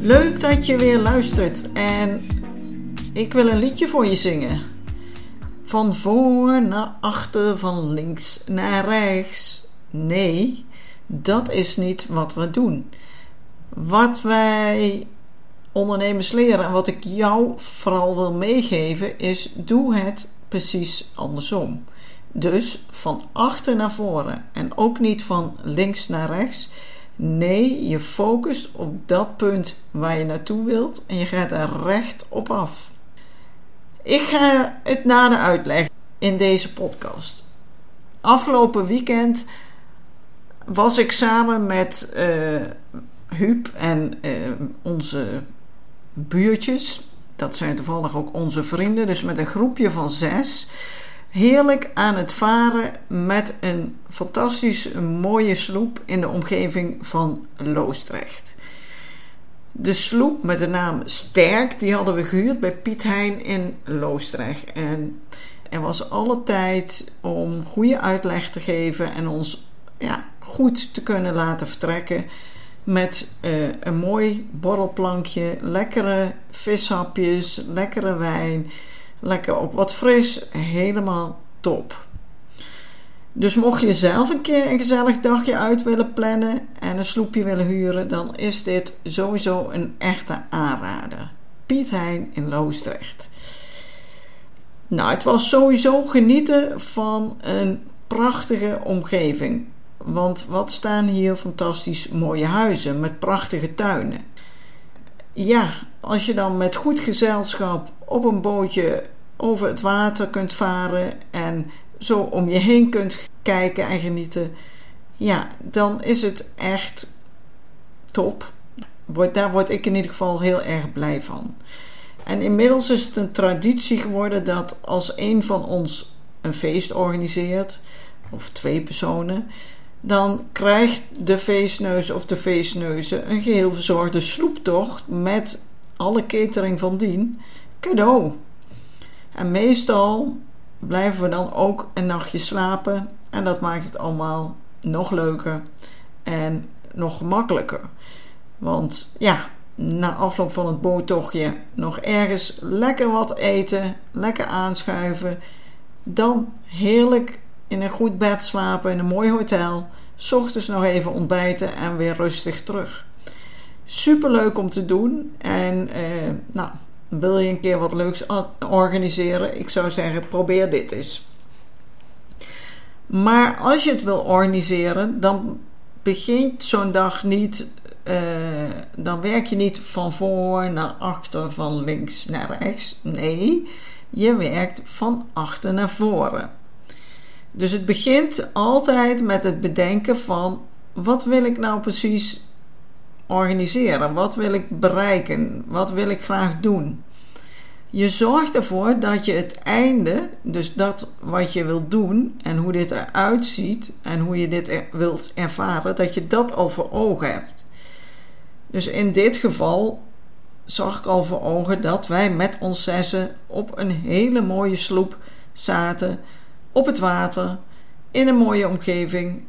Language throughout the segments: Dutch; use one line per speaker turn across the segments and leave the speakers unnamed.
Leuk dat je weer luistert en ik wil een liedje voor je zingen. Van voor naar achter, van links naar rechts. Nee, dat is niet wat we doen. Wat wij ondernemers leren en wat ik jou vooral wil meegeven is: doe het precies andersom. Dus van achter naar voren en ook niet van links naar rechts. Nee, je focust op dat punt waar je naartoe wilt en je gaat er recht op af. Ik ga het nader uitleggen in deze podcast. Afgelopen weekend was ik samen met uh, Huub en uh, onze buurtjes. Dat zijn toevallig ook onze vrienden. Dus met een groepje van zes heerlijk aan het varen met een fantastisch mooie sloep in de omgeving van Loosdrecht. De sloep met de naam Sterk, die hadden we gehuurd bij Piet Hein in Loosdrecht. En er was alle tijd om goede uitleg te geven en ons ja, goed te kunnen laten vertrekken met uh, een mooi borrelplankje, lekkere vishapjes, lekkere wijn Lekker ook wat fris. Helemaal top. Dus mocht je zelf een keer een gezellig dagje uit willen plannen en een sloepje willen huren, dan is dit sowieso een echte aanrader. Piet Hein in Loosdrecht. Nou, het was sowieso genieten van een prachtige omgeving. Want wat staan hier fantastisch mooie huizen met prachtige tuinen. Ja, als je dan met goed gezelschap op een bootje over het water kunt varen en zo om je heen kunt kijken en genieten, ja, dan is het echt top. Daar word ik in ieder geval heel erg blij van. En inmiddels is het een traditie geworden dat als een van ons een feest organiseert, of twee personen, dan krijgt de feestneus of de feestneuzen een geheel verzorgde sloeptocht met alle catering van dien cadeau. En meestal blijven we dan ook een nachtje slapen en dat maakt het allemaal nog leuker en nog gemakkelijker. Want ja, na afloop van het boottochtje nog ergens lekker wat eten, lekker aanschuiven, dan heerlijk in een goed bed slapen in een mooi hotel, s ochtends nog even ontbijten en weer rustig terug. Super leuk om te doen en eh, nou, wil je een keer wat leuks organiseren? Ik zou zeggen, probeer dit eens. Maar als je het wil organiseren, dan begint zo'n dag niet. Uh, dan werk je niet van voor naar achter, van links naar rechts. Nee, je werkt van achter naar voren. Dus het begint altijd met het bedenken van wat wil ik nou precies organiseren? Wat wil ik bereiken? Wat wil ik graag doen? Je zorgt ervoor dat je het einde, dus dat wat je wilt doen en hoe dit eruit ziet en hoe je dit wilt ervaren, dat je dat al voor ogen hebt. Dus in dit geval zag ik al voor ogen dat wij met ons zessen op een hele mooie sloep zaten op het water in een mooie omgeving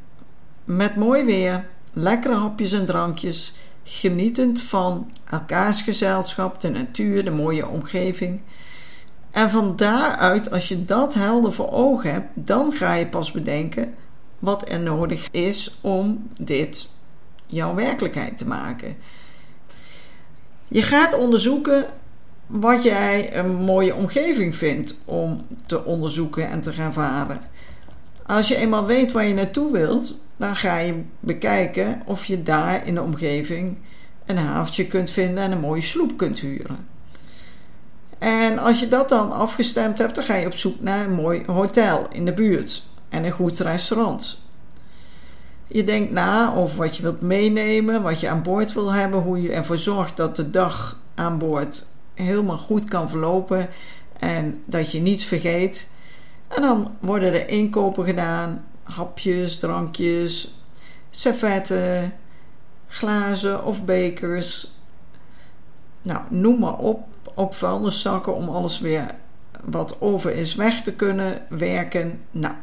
met mooi weer, lekkere hapjes en drankjes genietend van elkaars gezelschap, de natuur, de mooie omgeving. En van daaruit, als je dat helder voor ogen hebt, dan ga je pas bedenken wat er nodig is om dit jouw werkelijkheid te maken. Je gaat onderzoeken wat jij een mooie omgeving vindt om te onderzoeken en te gaan varen. Als je eenmaal weet waar je naartoe wilt, dan ga je bekijken of je daar in de omgeving een haventje kunt vinden en een mooie sloep kunt huren. En als je dat dan afgestemd hebt, dan ga je op zoek naar een mooi hotel in de buurt en een goed restaurant. Je denkt na over wat je wilt meenemen, wat je aan boord wil hebben, hoe je ervoor zorgt dat de dag aan boord helemaal goed kan verlopen en dat je niets vergeet. En dan worden er inkopen gedaan: hapjes, drankjes, servetten, glazen of bekers. Nou, noem maar op. Ook vuilniszakken om alles weer wat over is weg te kunnen werken. Nou,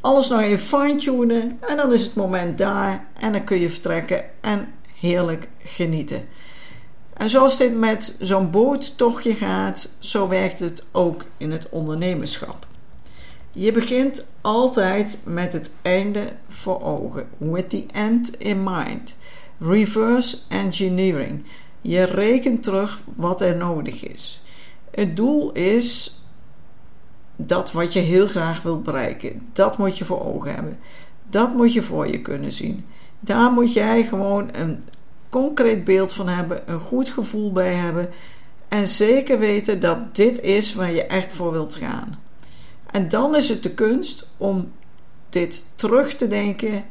alles nog even fine-tunen en dan is het moment daar en dan kun je vertrekken en heerlijk genieten. En zoals dit met zo'n boottochtje gaat, zo werkt het ook in het ondernemerschap. Je begint altijd met het einde voor ogen. With the end in mind. Reverse engineering. Je rekent terug wat er nodig is. Het doel is dat wat je heel graag wilt bereiken. Dat moet je voor ogen hebben. Dat moet je voor je kunnen zien. Daar moet jij gewoon een concreet beeld van hebben, een goed gevoel bij hebben en zeker weten dat dit is waar je echt voor wilt gaan. En dan is het de kunst om dit terug te denken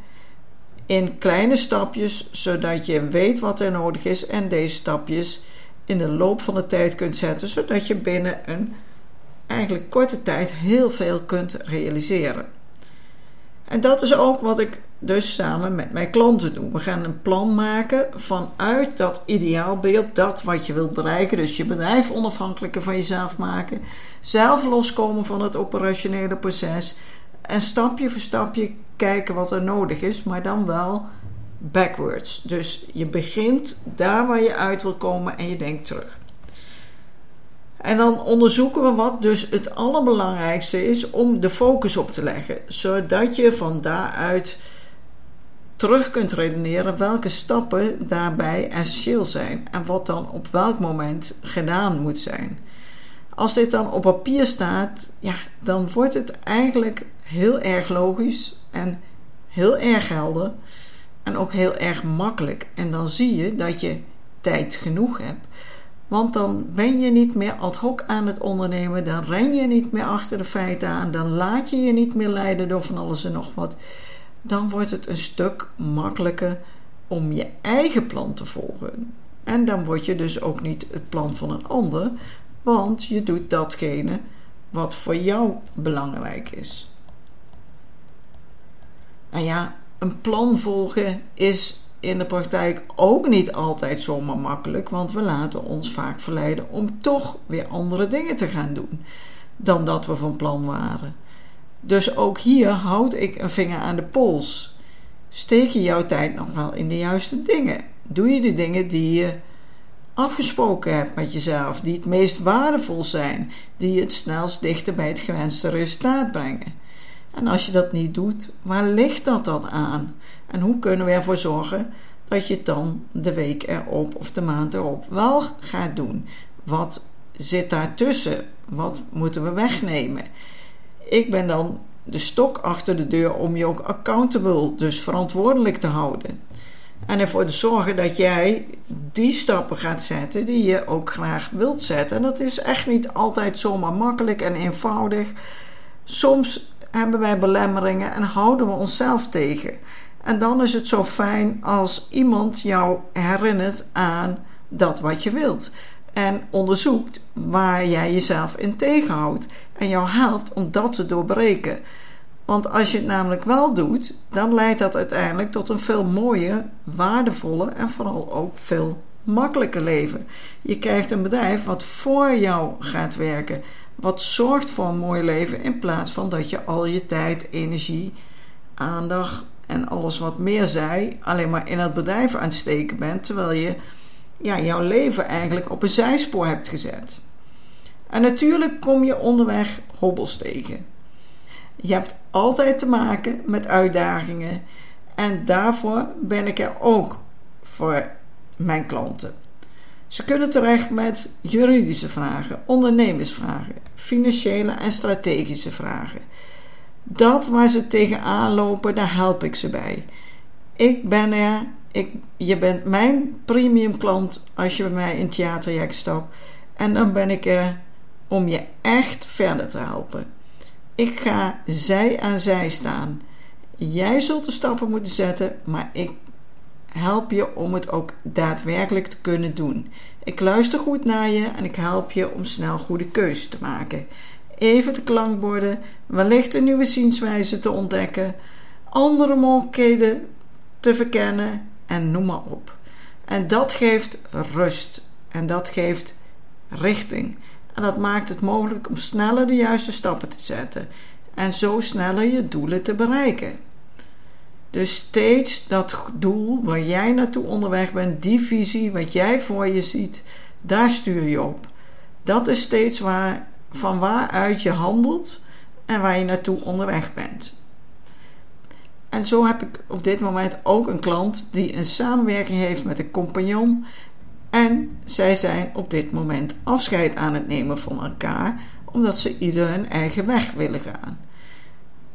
in kleine stapjes, zodat je weet wat er nodig is en deze stapjes in de loop van de tijd kunt zetten, zodat je binnen een eigenlijk korte tijd heel veel kunt realiseren. En dat is ook wat ik dus samen met mijn klanten doe. We gaan een plan maken vanuit dat ideaalbeeld, dat wat je wilt bereiken. Dus je bedrijf onafhankelijker van jezelf maken, zelf loskomen van het operationele proces en stapje voor stapje kijken wat er nodig is, maar dan wel backwards. Dus je begint daar waar je uit wil komen en je denkt terug. En dan onderzoeken we wat dus het allerbelangrijkste is om de focus op te leggen, zodat je van daaruit terug kunt redeneren welke stappen daarbij essentieel zijn en wat dan op welk moment gedaan moet zijn. Als dit dan op papier staat, ja, dan wordt het eigenlijk heel erg logisch en heel erg helder en ook heel erg makkelijk. En dan zie je dat je tijd genoeg hebt want dan ben je niet meer ad hoc aan het ondernemen, dan ren je niet meer achter de feiten aan, dan laat je je niet meer leiden door van alles en nog wat. Dan wordt het een stuk makkelijker om je eigen plan te volgen. En dan word je dus ook niet het plan van een ander, want je doet datgene wat voor jou belangrijk is. En ja, een plan volgen is in de praktijk ook niet altijd zomaar makkelijk, want we laten ons vaak verleiden om toch weer andere dingen te gaan doen dan dat we van plan waren. Dus ook hier houd ik een vinger aan de pols. Steek je jouw tijd nog wel in de juiste dingen? Doe je de dingen die je afgesproken hebt met jezelf, die het meest waardevol zijn, die het snelst dichter bij het gewenste resultaat brengen? En als je dat niet doet, waar ligt dat dan aan? En hoe kunnen we ervoor zorgen dat je het dan de week erop of de maand erop wel gaat doen? Wat zit daartussen? Wat moeten we wegnemen? Ik ben dan de stok achter de deur om je ook accountable, dus verantwoordelijk te houden. En ervoor te zorgen dat jij die stappen gaat zetten die je ook graag wilt zetten. En dat is echt niet altijd zomaar makkelijk en eenvoudig. Soms hebben wij belemmeringen en houden we onszelf tegen. En dan is het zo fijn als iemand jou herinnert aan dat wat je wilt. En onderzoekt waar jij jezelf in tegenhoudt. En jou helpt om dat te doorbreken. Want als je het namelijk wel doet, dan leidt dat uiteindelijk tot een veel mooier, waardevolle en vooral ook veel makkelijker leven. Je krijgt een bedrijf wat voor jou gaat werken. Wat zorgt voor een mooi leven in plaats van dat je al je tijd, energie, aandacht en alles wat meer zij alleen maar in het bedrijf aan het steken bent, terwijl je ja, jouw leven eigenlijk op een zijspoor hebt gezet. En natuurlijk kom je onderweg hobbels tegen. Je hebt altijd te maken met uitdagingen en daarvoor ben ik er ook voor mijn klanten. Ze kunnen terecht met juridische vragen, ondernemersvragen, financiële en strategische vragen. Dat waar ze tegenaan lopen, daar help ik ze bij. Ik ben er, ik, je bent mijn premium klant als je bij mij in het jaartraject stapt. En dan ben ik er om je echt verder te helpen. Ik ga zij aan zij staan. Jij zult de stappen moeten zetten, maar ik help je om het ook daadwerkelijk te kunnen doen. Ik luister goed naar je en ik help je om snel goede keuzes te maken. Even de klankborden, wellicht een nieuwe zienswijze te ontdekken, andere mogelijkheden te verkennen en noem maar op. En dat geeft rust en dat geeft richting. En dat maakt het mogelijk om sneller de juiste stappen te zetten en zo sneller je doelen te bereiken. Dus steeds dat doel waar jij naartoe onderweg bent, die visie, wat jij voor je ziet, daar stuur je op. Dat is steeds waar, van waaruit je handelt en waar je naartoe onderweg bent. En zo heb ik op dit moment ook een klant die een samenwerking heeft met een compagnon. En zij zijn op dit moment afscheid aan het nemen van elkaar, omdat ze ieder hun eigen weg willen gaan.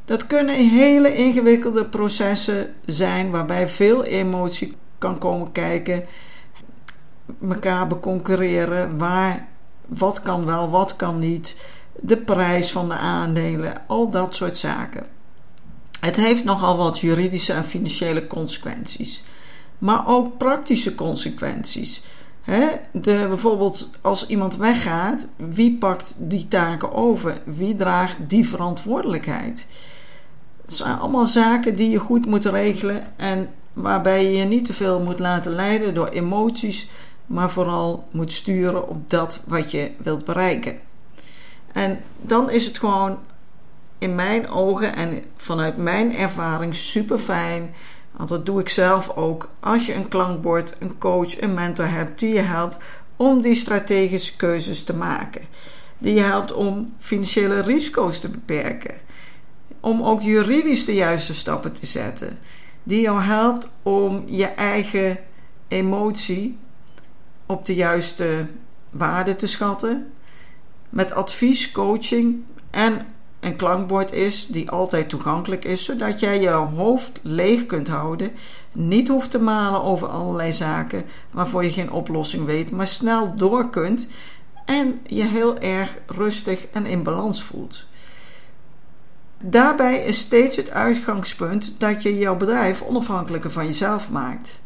Dat kunnen hele ingewikkelde processen zijn waarbij veel emotie kan komen kijken, elkaar beconcurreren, waar wat kan wel, wat kan niet, de prijs van de aandelen, al dat soort zaken. Het heeft nogal wat juridische en financiële consequenties, maar ook praktische consequenties. de, bijvoorbeeld als iemand weggaat, wie pakt die taken over? Wie draagt die verantwoordelijkheid? Het zijn allemaal zaken die je goed moet regelen en waarbij je je niet te veel moet laten leiden door emoties, maar vooral moet sturen op dat wat je wilt bereiken. En dan is het gewoon in mijn ogen en vanuit mijn ervaring super fijn. Want dat doe ik zelf ook. Als je een klankbord, een coach, een mentor hebt die je helpt om die strategische keuzes te maken. Die je helpt om financiële risico's te beperken om ook juridisch de juiste stappen te zetten. Die jou helpt om je eigen emotie op de juiste waarde te schatten. Met advies, coaching en een klankbord is die altijd toegankelijk is, zodat jij je hoofd leeg kunt houden, niet hoeft te malen over allerlei zaken waarvoor je geen oplossing weet, maar snel door kunt en je heel erg rustig en in balans voelt. Daarbij is steeds het uitgangspunt dat je jouw bedrijf onafhankelijker van jezelf maakt.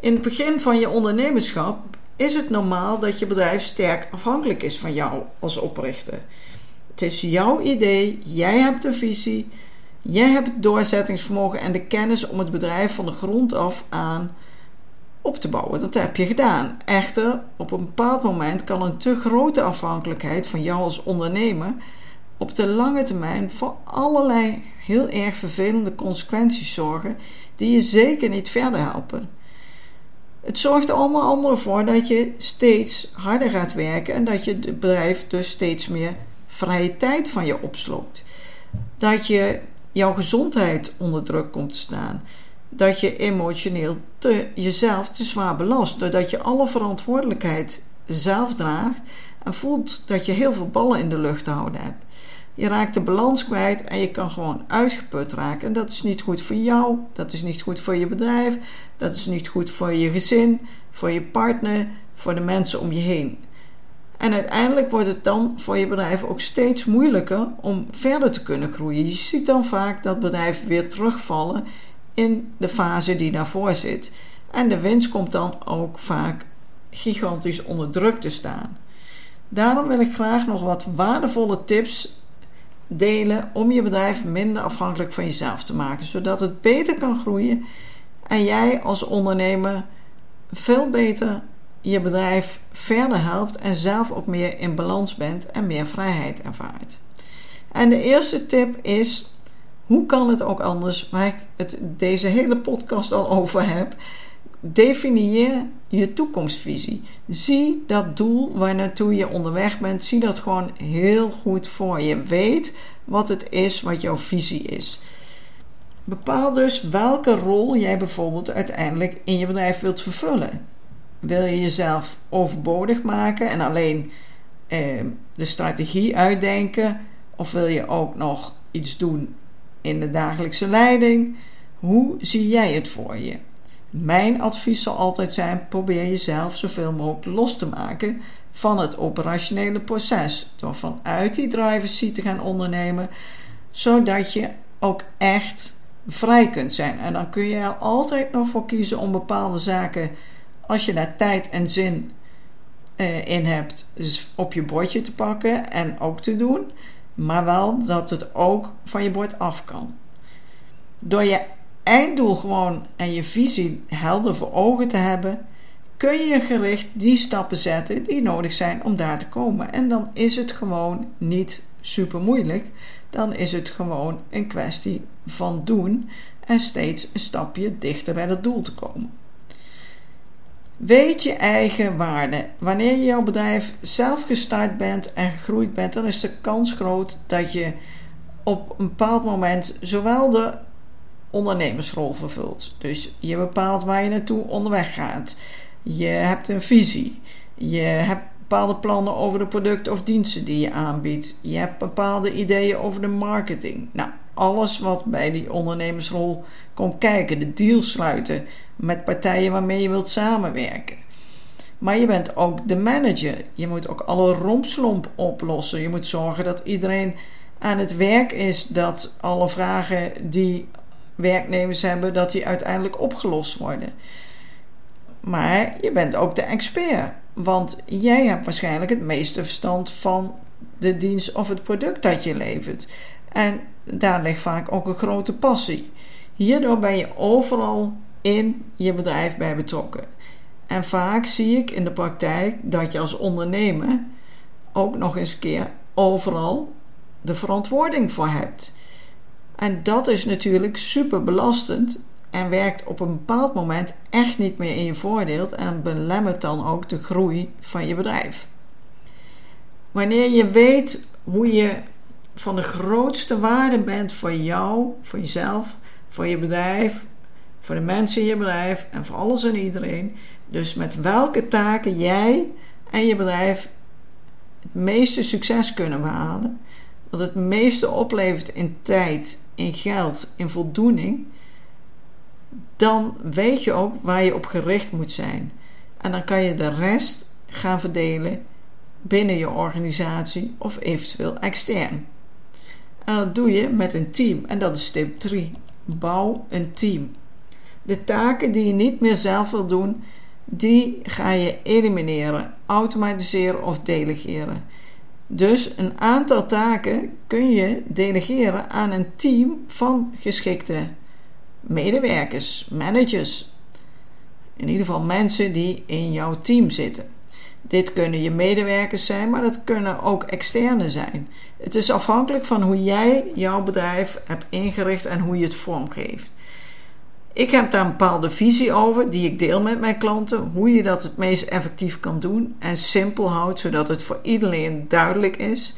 In het begin van je ondernemerschap is het normaal dat je bedrijf sterk afhankelijk is van jou als oprichter. Het is jouw idee, jij hebt een visie, jij hebt het doorzettingsvermogen en de kennis om het bedrijf van de grond af aan op te bouwen. Dat heb je gedaan. Echter, op een bepaald moment kan een te grote afhankelijkheid van jou als ondernemer op de lange termijn voor allerlei heel erg vervelende consequenties zorgen die je zeker niet verder helpen. Het zorgt er allemaal andere voor dat je steeds harder gaat werken en dat je het bedrijf dus steeds meer vrije tijd van je opslokt. Dat je jouw gezondheid onder druk komt te staan. Dat je emotioneel te, jezelf te zwaar belast. Doordat je alle verantwoordelijkheid zelf draagt en voelt dat je heel veel ballen in de lucht te houden hebt. Je raakt de balans kwijt en je kan gewoon uitgeput raken. En dat is niet goed voor jou, dat is niet goed voor je bedrijf, dat is niet goed voor je gezin, voor je partner, voor de mensen om je heen. En uiteindelijk wordt het dan voor je bedrijf ook steeds moeilijker om verder te kunnen groeien. Je ziet dan vaak dat bedrijven weer terugvallen in de fase die daarvoor zit. En de winst komt dan ook vaak gigantisch onder druk te staan. Daarom wil ik graag nog wat waardevolle tips delen om je bedrijf minder afhankelijk van jezelf te maken, zodat het beter kan groeien en jij als ondernemer veel beter je bedrijf verder helpt en zelf ook meer in balans bent en meer vrijheid ervaart. En de eerste tip is: hoe kan het ook anders, waar ik het deze hele podcast al over heb? Definieer je toekomstvisie. Zie dat doel waar naartoe je onderweg bent, zie dat gewoon heel goed voor je. Weet wat het is wat jouw visie is. Bepaal dus welke rol jij bijvoorbeeld uiteindelijk in je bedrijf wilt vervullen. Wil je jezelf overbodig maken en alleen eh, de strategie uitdenken? Of wil je ook nog iets doen in de dagelijkse leiding? Hoe zie jij het voor je? Mijn advies zal altijd zijn: probeer jezelf zoveel mogelijk los te maken van het operationele proces. Door vanuit die driver's te gaan ondernemen, zodat je ook echt vrij kunt zijn. En dan kun je er altijd nog voor kiezen om bepaalde zaken, als je daar tijd en zin uh, in hebt, dus op je bordje te pakken en ook te doen. Maar wel dat het ook van je bord af kan. Door je einddoel gewoon en je visie helder voor ogen te hebben, kun je gericht die stappen zetten die nodig zijn om daar te komen. En dan is het gewoon niet super moeilijk. Dan is het gewoon een kwestie van doen en steeds een stapje dichter bij dat doel te komen. Weet je eigen waarde. Wanneer je jouw bedrijf zelf gestart bent en gegroeid bent, dan is de kans groot dat je op een bepaald moment zowel de ondernemersrol vervult. Dus je bepaalt waar je naartoe onderweg gaat. Je hebt een visie. Je hebt bepaalde plannen over de producten of diensten die je aanbiedt. Je hebt bepaalde ideeën over de marketing. Nou, alles wat bij die ondernemersrol komt kijken. De deal sluiten met partijen waarmee je wilt samenwerken. Maar je bent ook de manager. Je moet ook alle rompslomp oplossen. Je moet zorgen dat iedereen aan het werk is. Dat alle vragen die werknemers hebben, dat die uiteindelijk opgelost worden. Maar je bent ook de expert. Want jij hebt waarschijnlijk het meeste verstand van de dienst of het product dat je levert. En daar ligt vaak ook een grote passie. Hierdoor ben je overal in je bedrijf bij betrokken. En vaak zie ik in de praktijk dat je als ondernemer ook nog eens een keer overal de verantwoording voor hebt. En dat is natuurlijk super belastend en werkt op een bepaald moment echt niet meer in je voordeel en belemmert dan ook de groei van je bedrijf. Wanneer je weet hoe je van de grootste waarde bent voor jou, voor jezelf, voor je bedrijf, voor de mensen in je bedrijf en voor alles en iedereen. Dus met welke taken jij en je bedrijf het meeste succes kunnen behalen, wat het meeste oplevert in tijd, in geld, in voldoening, dan weet je ook waar je op gericht moet zijn. En dan kan je de rest gaan verdelen binnen je organisatie of eventueel extern. En dat doe je met een team. En dat is tip 3. Bouw een team. De taken die je niet meer zelf wil doen, die ga je elimineren, automatiseren of delegeren. Dus een aantal taken kun je delegeren aan een team van geschikte medewerkers, managers. In ieder geval mensen die in jouw team zitten. Dit kunnen je medewerkers zijn, maar dat kunnen ook externe zijn. Het is afhankelijk van hoe jij jouw bedrijf hebt ingericht en hoe je het vormgeeft. Ik heb daar een bepaalde visie over die ik deel met mijn klanten, hoe je dat het meest effectief kan doen en simpel houdt, zodat het voor iedereen duidelijk is.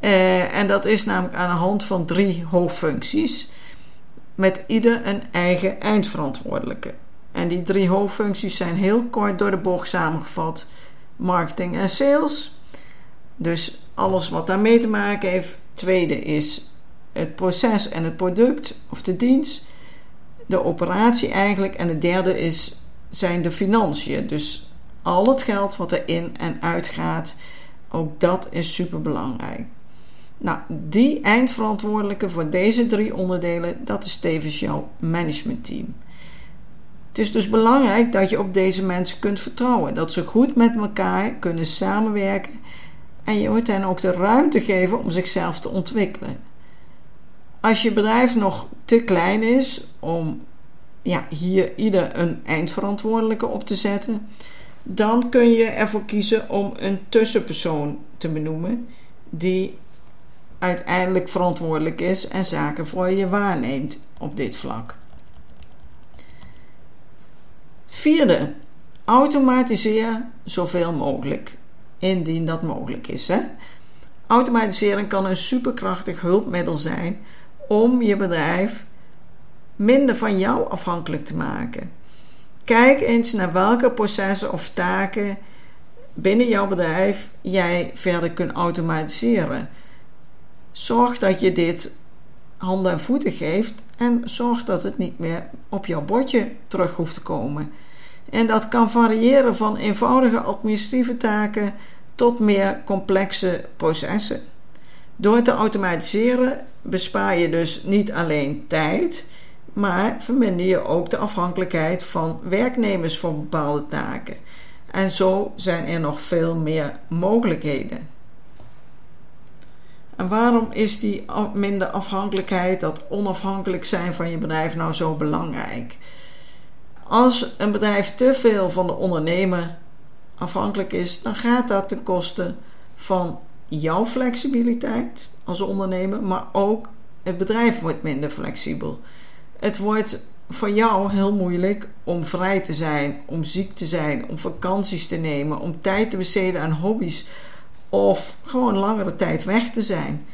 Uh, en dat is namelijk aan de hand van drie hoofdfuncties, met ieder een eigen eindverantwoordelijke. En die drie hoofdfuncties zijn heel kort door de bocht samengevat marketing en sales. Dus alles wat daarmee te maken heeft. Tweede is het proces en het product of de dienst. De operatie eigenlijk. En de derde is, zijn de financiën. Dus al het geld wat er in en uit gaat. Ook dat is super belangrijk. Nou, die eindverantwoordelijke voor deze drie onderdelen, dat is tevens jouw managementteam. Het is dus belangrijk dat je op deze mensen kunt vertrouwen, dat ze goed met elkaar kunnen samenwerken en je moet hen ook de ruimte geven om zichzelf te ontwikkelen. Als je bedrijf nog te klein is om ja, hier ieder een eindverantwoordelijke op te zetten, dan kun je ervoor kiezen om een tussenpersoon te benoemen die uiteindelijk verantwoordelijk is en zaken voor je waarneemt op dit vlak. Vierde, automatiseer zoveel mogelijk, indien dat mogelijk is. Hè? Automatiseren kan een superkrachtig hulpmiddel zijn om je bedrijf minder van jou afhankelijk te maken. Kijk eens naar welke processen of taken binnen jouw bedrijf jij verder kunt automatiseren. Zorg dat je dit handen en voeten geeft en zorg dat het niet meer op jouw bordje terug hoeft te komen. En dat kan variëren van eenvoudige administratieve taken tot meer complexe processen. Door te automatiseren bespaar je dus niet alleen tijd, maar verminder je ook de afhankelijkheid van werknemers voor bepaalde taken. En zo zijn er nog veel meer mogelijkheden. En waarom is die minder afhankelijkheid, dat onafhankelijk zijn van je bedrijf nou zo belangrijk? Als een bedrijf te veel van de ondernemer afhankelijk is, dan gaat dat ten koste van jouw flexibiliteit als ondernemer, maar ook het bedrijf wordt minder flexibel. Het wordt voor jou heel moeilijk om vrij te zijn, om ziek te zijn, om vakanties te nemen, om tijd te besteden aan hobby's of gewoon langere tijd weg te zijn.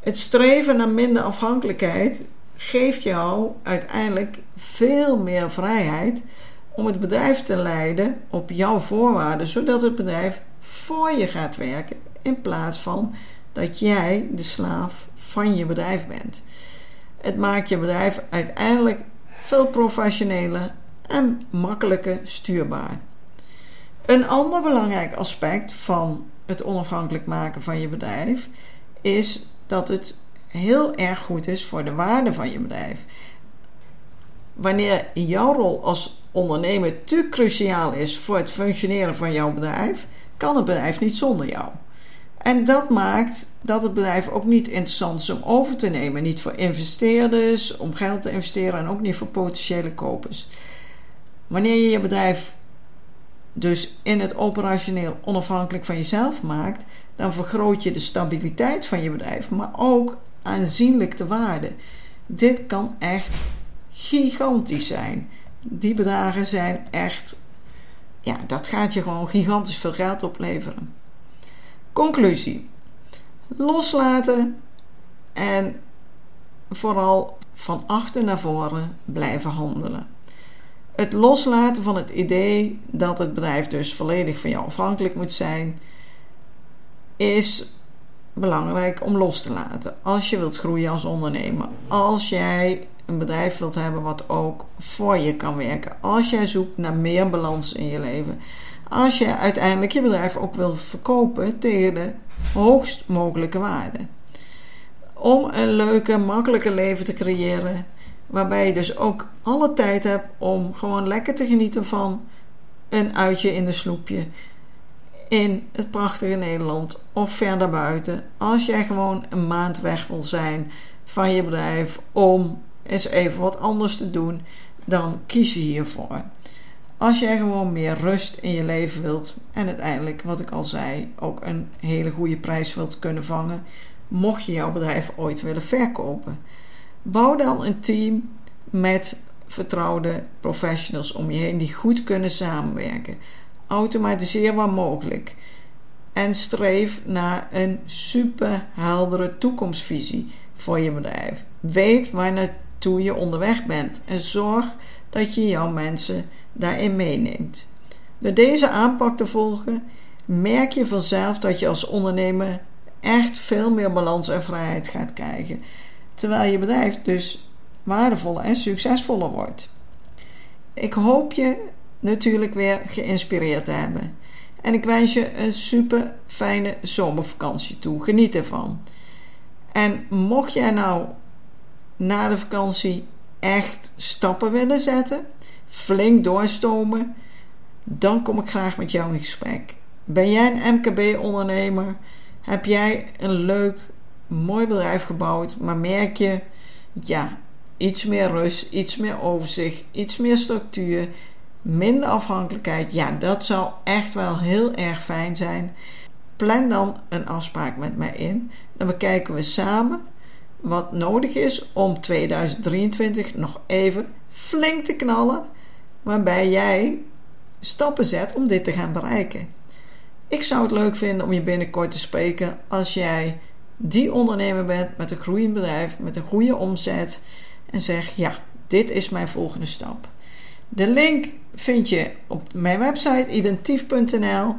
Het streven naar minder afhankelijkheid geeft jou uiteindelijk veel meer vrijheid om het bedrijf te leiden op jouw voorwaarden, zodat het bedrijf voor je gaat werken in plaats van dat jij de slaaf van je bedrijf bent. Het maakt je bedrijf uiteindelijk veel professioneler en makkelijker stuurbaar. Een ander belangrijk aspect van het onafhankelijk maken van je bedrijf is dat het heel erg goed is voor de waarde van je bedrijf. Wanneer jouw rol als ondernemer te cruciaal is voor het functioneren van jouw bedrijf, kan het bedrijf niet zonder jou. En dat maakt dat het bedrijf ook niet interessant is om over te nemen. Niet voor investeerders, om geld te investeren en ook niet voor potentiële kopers. Wanneer je je bedrijf dus in het operationeel onafhankelijk van jezelf maakt, dan vergroot je de stabiliteit van je bedrijf, maar ook aanzienlijk de waarde. Dit kan echt gigantisch zijn. Die bedragen zijn echt, ja, dat gaat je gewoon gigantisch veel geld opleveren. Conclusie: loslaten en vooral van achter naar voren blijven handelen. Het loslaten van het idee dat het bedrijf dus volledig van jou afhankelijk moet zijn, is belangrijk om los te laten. Als je wilt groeien als ondernemer, als jij een bedrijf wilt hebben wat ook voor je kan werken, als jij zoekt naar meer balans in je leven, als je uiteindelijk je bedrijf ook wil verkopen tegen de hoogst mogelijke waarde. Om een leuke, makkelijke leven te creëren, waarbij je dus ook alle tijd hebt om gewoon lekker te genieten van een uitje in de sloepje in het prachtige Nederland of verder buiten. Als jij gewoon een maand weg wil zijn van je bedrijf om eens even wat anders te doen, dan kies je hiervoor. Als jij gewoon meer rust in je leven wilt en uiteindelijk, wat ik al zei, ook een hele goede prijs wilt kunnen vangen, mocht je jouw bedrijf ooit willen verkopen. Bouw dan een team met vertrouwde professionals om je heen die goed kunnen samenwerken. Automatiseer waar mogelijk. En streef naar een super heldere toekomstvisie voor je bedrijf. Weet waar naartoe je onderweg bent en zorg dat je jouw mensen daarin meeneemt. Door deze aanpak te volgen, merk je vanzelf dat je als ondernemer echt veel meer balans en vrijheid gaat krijgen. Terwijl je bedrijf dus waardevoller en succesvoller wordt. Ik hoop je natuurlijk weer geïnspireerd te hebben. En ik wens je een super fijne zomervakantie toe. Geniet ervan. En mocht jij nou na de vakantie echt stappen willen zetten, flink doorstomen, dan kom ik graag met jou in gesprek. Ben jij een MKB-ondernemer? Heb jij een leuk, mooi bedrijf gebouwd, maar merk je, ja, iets meer rust, iets meer overzicht, iets meer structuur, minder afhankelijkheid? Ja, dat zou echt wel heel erg fijn zijn. Plan dan een afspraak met mij in. Dan bekijken we samen wat nodig is om 2023 nog even flink te knallen waarbij jij stappen zet om dit te gaan bereiken. Ik zou het leuk vinden om je binnenkort te spreken als jij die ondernemer bent met een groeiend bedrijf, met een goede omzet en zeg ja, dit is mijn volgende stap. De link vind je op mijn website identief.nl,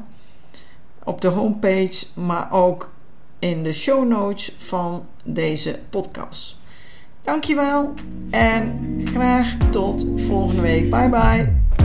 op de homepage, maar ook in de show notes van deze podcast. Dankjewel en graag tot volgende week. Bye bye.